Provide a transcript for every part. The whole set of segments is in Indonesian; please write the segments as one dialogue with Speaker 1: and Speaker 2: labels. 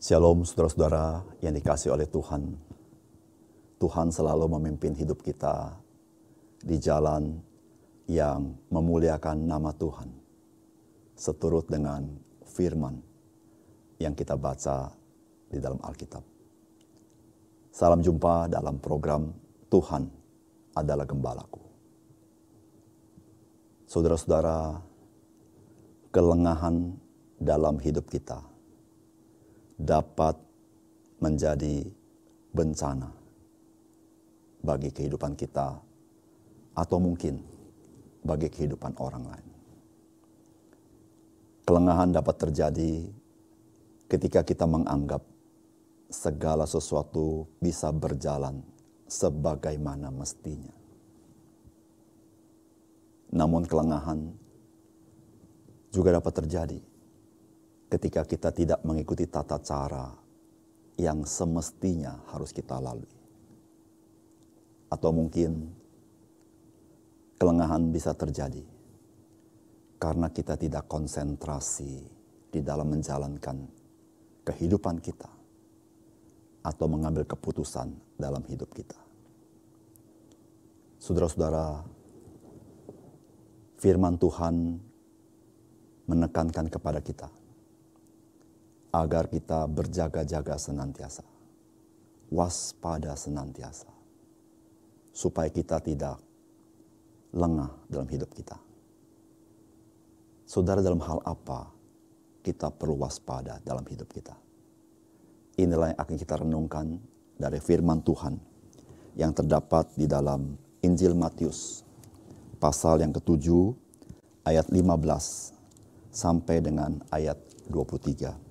Speaker 1: Shalom saudara-saudara yang dikasih oleh Tuhan. Tuhan selalu memimpin hidup kita di jalan yang memuliakan nama Tuhan. Seturut dengan firman yang kita baca di dalam Alkitab. Salam jumpa dalam program Tuhan adalah Gembalaku. Saudara-saudara, kelengahan dalam hidup kita dapat menjadi bencana bagi kehidupan kita atau mungkin bagi kehidupan orang lain. Kelengahan dapat terjadi ketika kita menganggap segala sesuatu bisa berjalan sebagaimana mestinya. Namun kelengahan juga dapat terjadi ketika kita tidak mengikuti tata cara yang semestinya harus kita lalui. Atau mungkin kelengahan bisa terjadi karena kita tidak konsentrasi di dalam menjalankan kehidupan kita atau mengambil keputusan dalam hidup kita. Saudara-saudara, firman Tuhan menekankan kepada kita agar kita berjaga-jaga senantiasa, waspada senantiasa, supaya kita tidak lengah dalam hidup kita. Saudara, dalam hal apa kita perlu waspada dalam hidup kita? Inilah yang akan kita renungkan dari firman Tuhan yang terdapat di dalam Injil Matius pasal yang ketujuh ayat 15 sampai dengan ayat 23.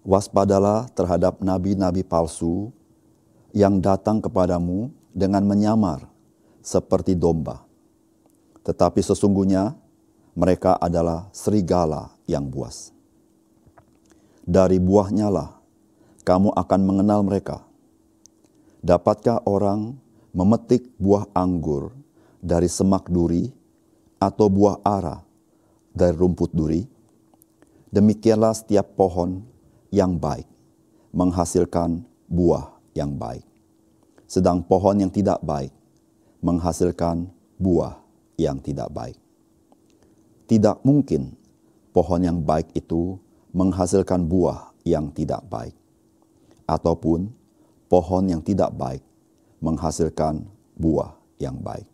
Speaker 1: Waspadalah terhadap nabi-nabi palsu yang datang kepadamu dengan menyamar seperti domba. Tetapi sesungguhnya mereka adalah serigala yang buas. Dari buahnya lah kamu akan mengenal mereka. Dapatkah orang memetik buah anggur dari semak duri atau buah ara dari rumput duri? Demikianlah setiap pohon yang baik menghasilkan buah yang baik. Sedang pohon yang tidak baik menghasilkan buah yang tidak baik. Tidak mungkin pohon yang baik itu menghasilkan buah yang tidak baik. Ataupun pohon yang tidak baik menghasilkan buah yang baik.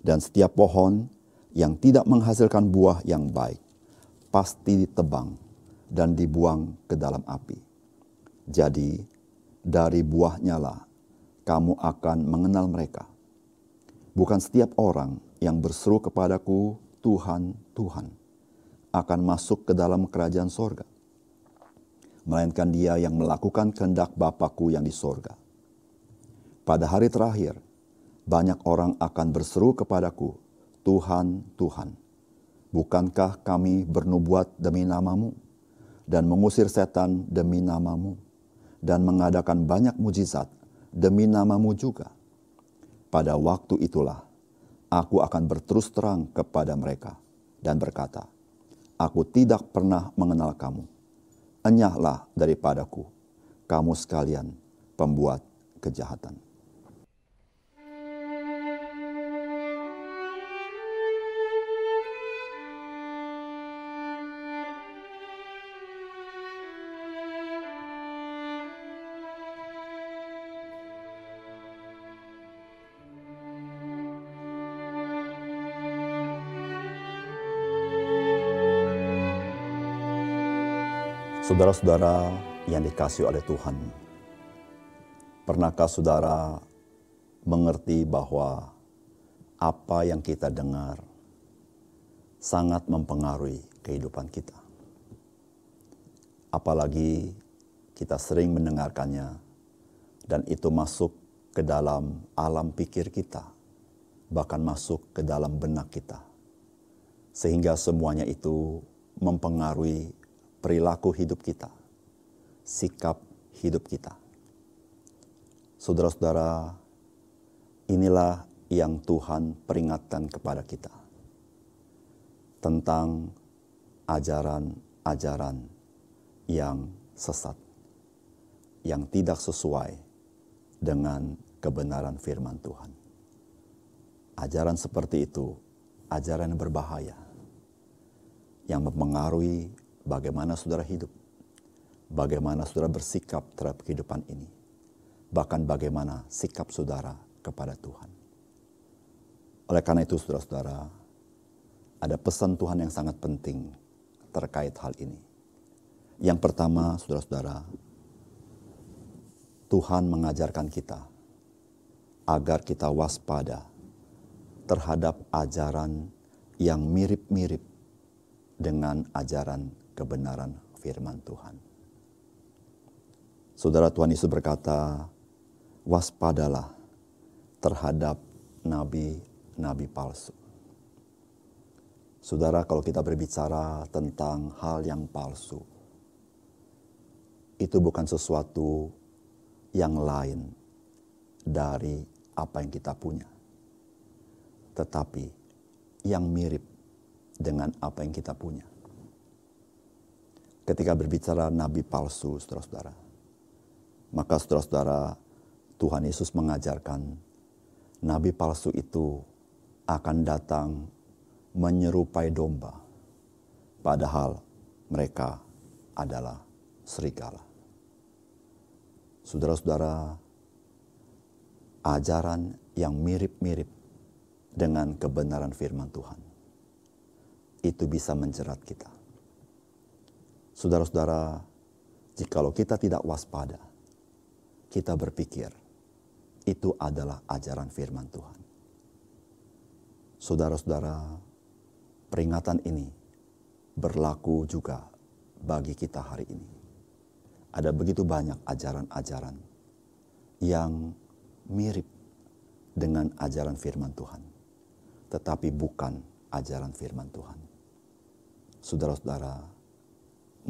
Speaker 1: Dan setiap pohon yang tidak menghasilkan buah yang baik pasti ditebang dan dibuang ke dalam api. Jadi, dari buahnya lah kamu akan mengenal mereka. Bukan setiap orang yang berseru kepadaku, Tuhan, Tuhan, akan masuk ke dalam kerajaan sorga. Melainkan dia yang melakukan kehendak Bapakku yang di sorga. Pada hari terakhir, banyak orang akan berseru kepadaku, Tuhan, Tuhan, bukankah kami bernubuat demi namamu? Dan mengusir setan demi namamu, dan mengadakan banyak mujizat demi namamu juga. Pada waktu itulah aku akan berterus terang kepada mereka dan berkata, Aku tidak pernah mengenal kamu. Enyahlah daripadaku, kamu sekalian pembuat kejahatan. Saudara-saudara yang dikasih oleh Tuhan, pernahkah saudara mengerti bahwa apa yang kita dengar sangat mempengaruhi kehidupan kita? apalagi kita sering mendengarkannya dan itu masuk ke dalam alam pikir kita, bahkan masuk ke dalam benak kita. Sehingga semuanya itu mempengaruhi perilaku hidup kita, sikap hidup kita. Saudara-saudara, inilah yang Tuhan peringatkan kepada kita tentang ajaran-ajaran yang sesat, yang tidak sesuai dengan kebenaran firman Tuhan. Ajaran seperti itu, ajaran yang berbahaya, yang mempengaruhi bagaimana saudara hidup, bagaimana saudara bersikap terhadap kehidupan ini, bahkan bagaimana sikap saudara kepada Tuhan. Oleh karena itu, saudara-saudara, ada pesan Tuhan yang sangat penting terkait hal ini. Yang pertama, saudara-saudara, Tuhan mengajarkan kita agar kita waspada terhadap ajaran yang mirip-mirip dengan ajaran kebenaran firman Tuhan. Saudara Tuhan Yesus berkata, waspadalah terhadap nabi-nabi palsu. Saudara, kalau kita berbicara tentang hal yang palsu, itu bukan sesuatu yang lain dari apa yang kita punya, tetapi yang mirip dengan apa yang kita punya. Ketika berbicara nabi palsu, saudara-saudara, maka saudara-saudara, Tuhan Yesus mengajarkan nabi palsu itu akan datang menyerupai domba, padahal mereka adalah serigala. Saudara-saudara, ajaran yang mirip-mirip dengan kebenaran firman Tuhan itu bisa menjerat kita. Saudara-saudara, jikalau kita tidak waspada, kita berpikir itu adalah ajaran firman Tuhan. Saudara-saudara, peringatan ini berlaku juga bagi kita hari ini ada begitu banyak ajaran-ajaran yang mirip dengan ajaran firman Tuhan, tetapi bukan ajaran firman Tuhan. Saudara-saudara,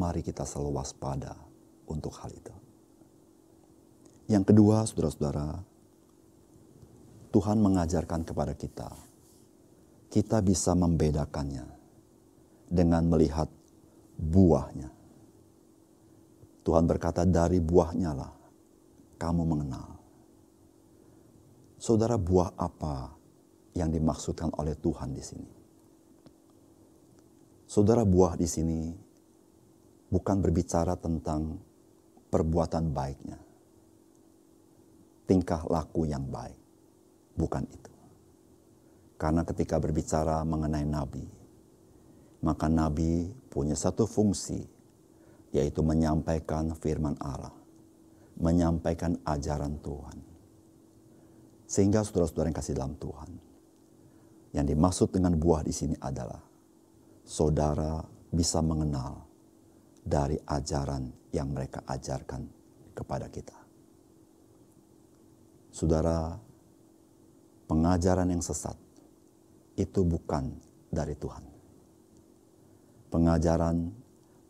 Speaker 1: mari kita selalu waspada untuk hal itu. Yang kedua, saudara-saudara, Tuhan mengajarkan kepada kita, kita bisa membedakannya dengan melihat buahnya. Tuhan berkata, dari buahnya lah kamu mengenal. Saudara, buah apa yang dimaksudkan oleh Tuhan di sini? Saudara, buah di sini bukan berbicara tentang perbuatan baiknya. Tingkah laku yang baik. Bukan itu. Karena ketika berbicara mengenai nabi, maka nabi punya satu fungsi yaitu menyampaikan firman Allah, menyampaikan ajaran Tuhan. Sehingga saudara-saudara yang kasih dalam Tuhan, yang dimaksud dengan buah di sini adalah saudara bisa mengenal dari ajaran yang mereka ajarkan kepada kita. Saudara, pengajaran yang sesat itu bukan dari Tuhan. Pengajaran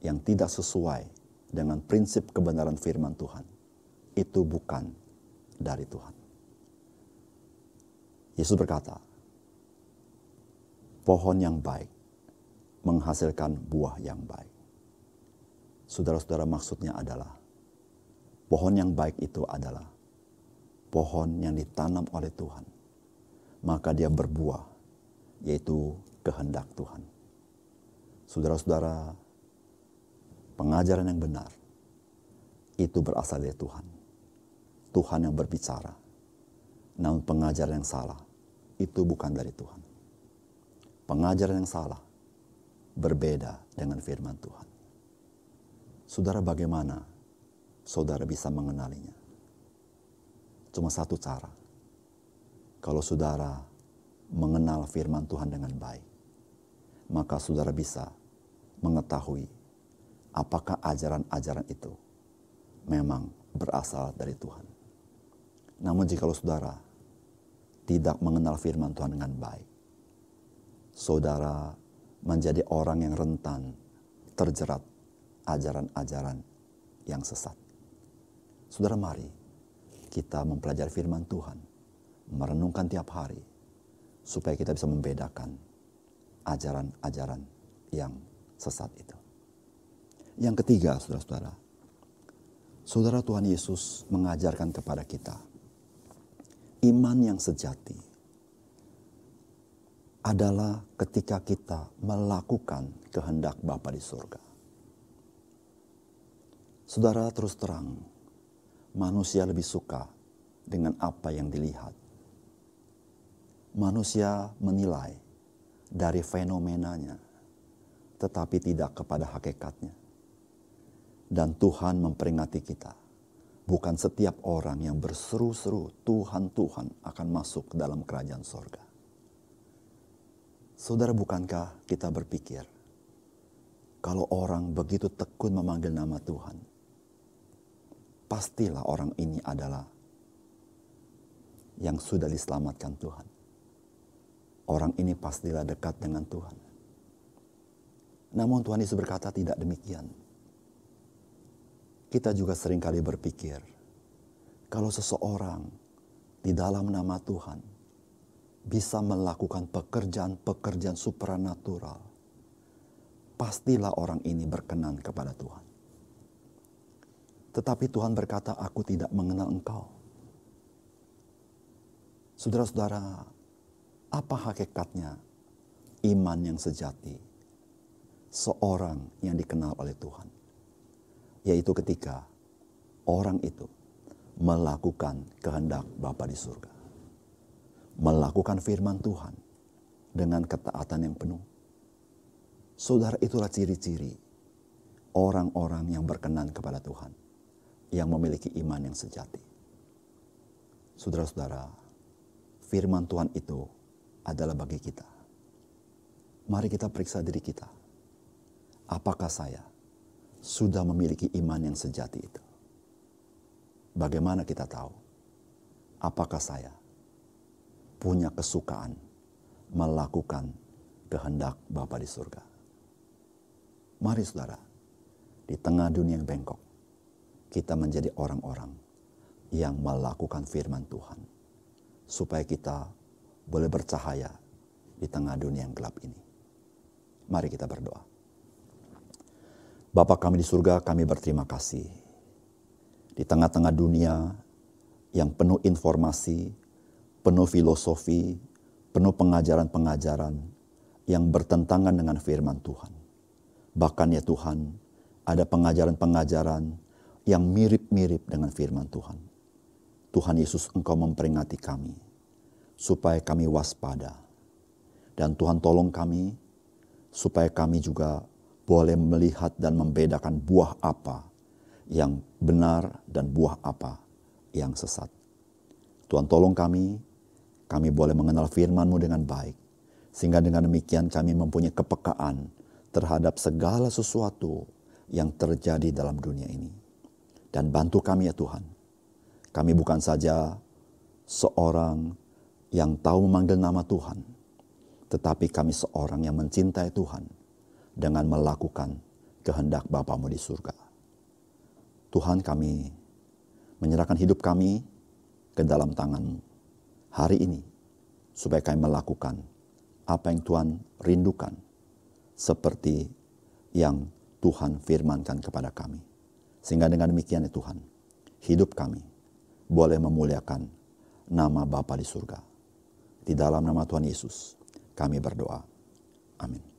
Speaker 1: yang tidak sesuai dengan prinsip kebenaran firman Tuhan, itu bukan dari Tuhan. Yesus berkata, pohon yang baik menghasilkan buah yang baik. Saudara-saudara maksudnya adalah, pohon yang baik itu adalah pohon yang ditanam oleh Tuhan. Maka dia berbuah, yaitu kehendak Tuhan. Saudara-saudara, pengajaran yang benar itu berasal dari Tuhan. Tuhan yang berbicara. Namun pengajaran yang salah itu bukan dari Tuhan. Pengajaran yang salah berbeda dengan firman Tuhan. Saudara bagaimana saudara bisa mengenalinya? Cuma satu cara. Kalau saudara mengenal firman Tuhan dengan baik, maka saudara bisa mengetahui apakah ajaran-ajaran itu memang berasal dari Tuhan. Namun jikalau saudara tidak mengenal firman Tuhan dengan baik, saudara menjadi orang yang rentan terjerat ajaran-ajaran yang sesat. Saudara mari kita mempelajari firman Tuhan, merenungkan tiap hari, supaya kita bisa membedakan ajaran-ajaran yang sesat itu. Yang ketiga, saudara-saudara, saudara Tuhan Yesus mengajarkan kepada kita iman yang sejati adalah ketika kita melakukan kehendak Bapa di surga. Saudara terus terang, manusia lebih suka dengan apa yang dilihat. Manusia menilai dari fenomenanya, tetapi tidak kepada hakikatnya. Dan Tuhan memperingati kita, bukan setiap orang yang berseru-seru Tuhan, Tuhan akan masuk ke dalam kerajaan sorga. Saudara, bukankah kita berpikir, kalau orang begitu tekun memanggil nama Tuhan, pastilah orang ini adalah yang sudah diselamatkan Tuhan. Orang ini pastilah dekat dengan Tuhan. Namun Tuhan Yesus berkata tidak demikian. Kita juga sering kali berpikir, kalau seseorang di dalam nama Tuhan bisa melakukan pekerjaan-pekerjaan supranatural, pastilah orang ini berkenan kepada Tuhan. Tetapi Tuhan berkata, "Aku tidak mengenal engkau." Saudara-saudara, apa hakikatnya iman yang sejati seorang yang dikenal oleh Tuhan? Yaitu ketika orang itu melakukan kehendak Bapa di surga. Melakukan firman Tuhan dengan ketaatan yang penuh. Saudara itulah ciri-ciri orang-orang yang berkenan kepada Tuhan. Yang memiliki iman yang sejati. Saudara-saudara, firman Tuhan itu adalah bagi kita. Mari kita periksa diri kita. Apakah saya sudah memiliki iman yang sejati itu? Bagaimana kita tahu? Apakah saya punya kesukaan melakukan kehendak Bapa di surga? Mari saudara, di tengah dunia yang bengkok, kita menjadi orang-orang yang melakukan firman Tuhan. Supaya kita boleh bercahaya di tengah dunia yang gelap ini. Mari kita berdoa. Bapa kami di surga, kami berterima kasih. Di tengah-tengah dunia yang penuh informasi, penuh filosofi, penuh pengajaran-pengajaran yang bertentangan dengan firman Tuhan. Bahkan ya Tuhan, ada pengajaran-pengajaran yang mirip-mirip dengan firman Tuhan. Tuhan Yesus engkau memperingati kami supaya kami waspada. Dan Tuhan tolong kami supaya kami juga boleh melihat dan membedakan buah apa yang benar dan buah apa yang sesat. Tuhan tolong kami, kami boleh mengenal firman-Mu dengan baik. Sehingga dengan demikian kami mempunyai kepekaan terhadap segala sesuatu yang terjadi dalam dunia ini. Dan bantu kami ya Tuhan. Kami bukan saja seorang yang tahu memanggil nama Tuhan, tetapi kami seorang yang mencintai Tuhan dengan melakukan kehendak Bapamu di surga. Tuhan kami menyerahkan hidup kami ke dalam tanganmu hari ini, supaya kami melakukan apa yang Tuhan rindukan, seperti yang Tuhan firmankan kepada kami. Sehingga dengan demikian ya Tuhan, hidup kami boleh memuliakan nama Bapa di surga. Di dalam nama Tuhan Yesus, kami berdoa. Amin.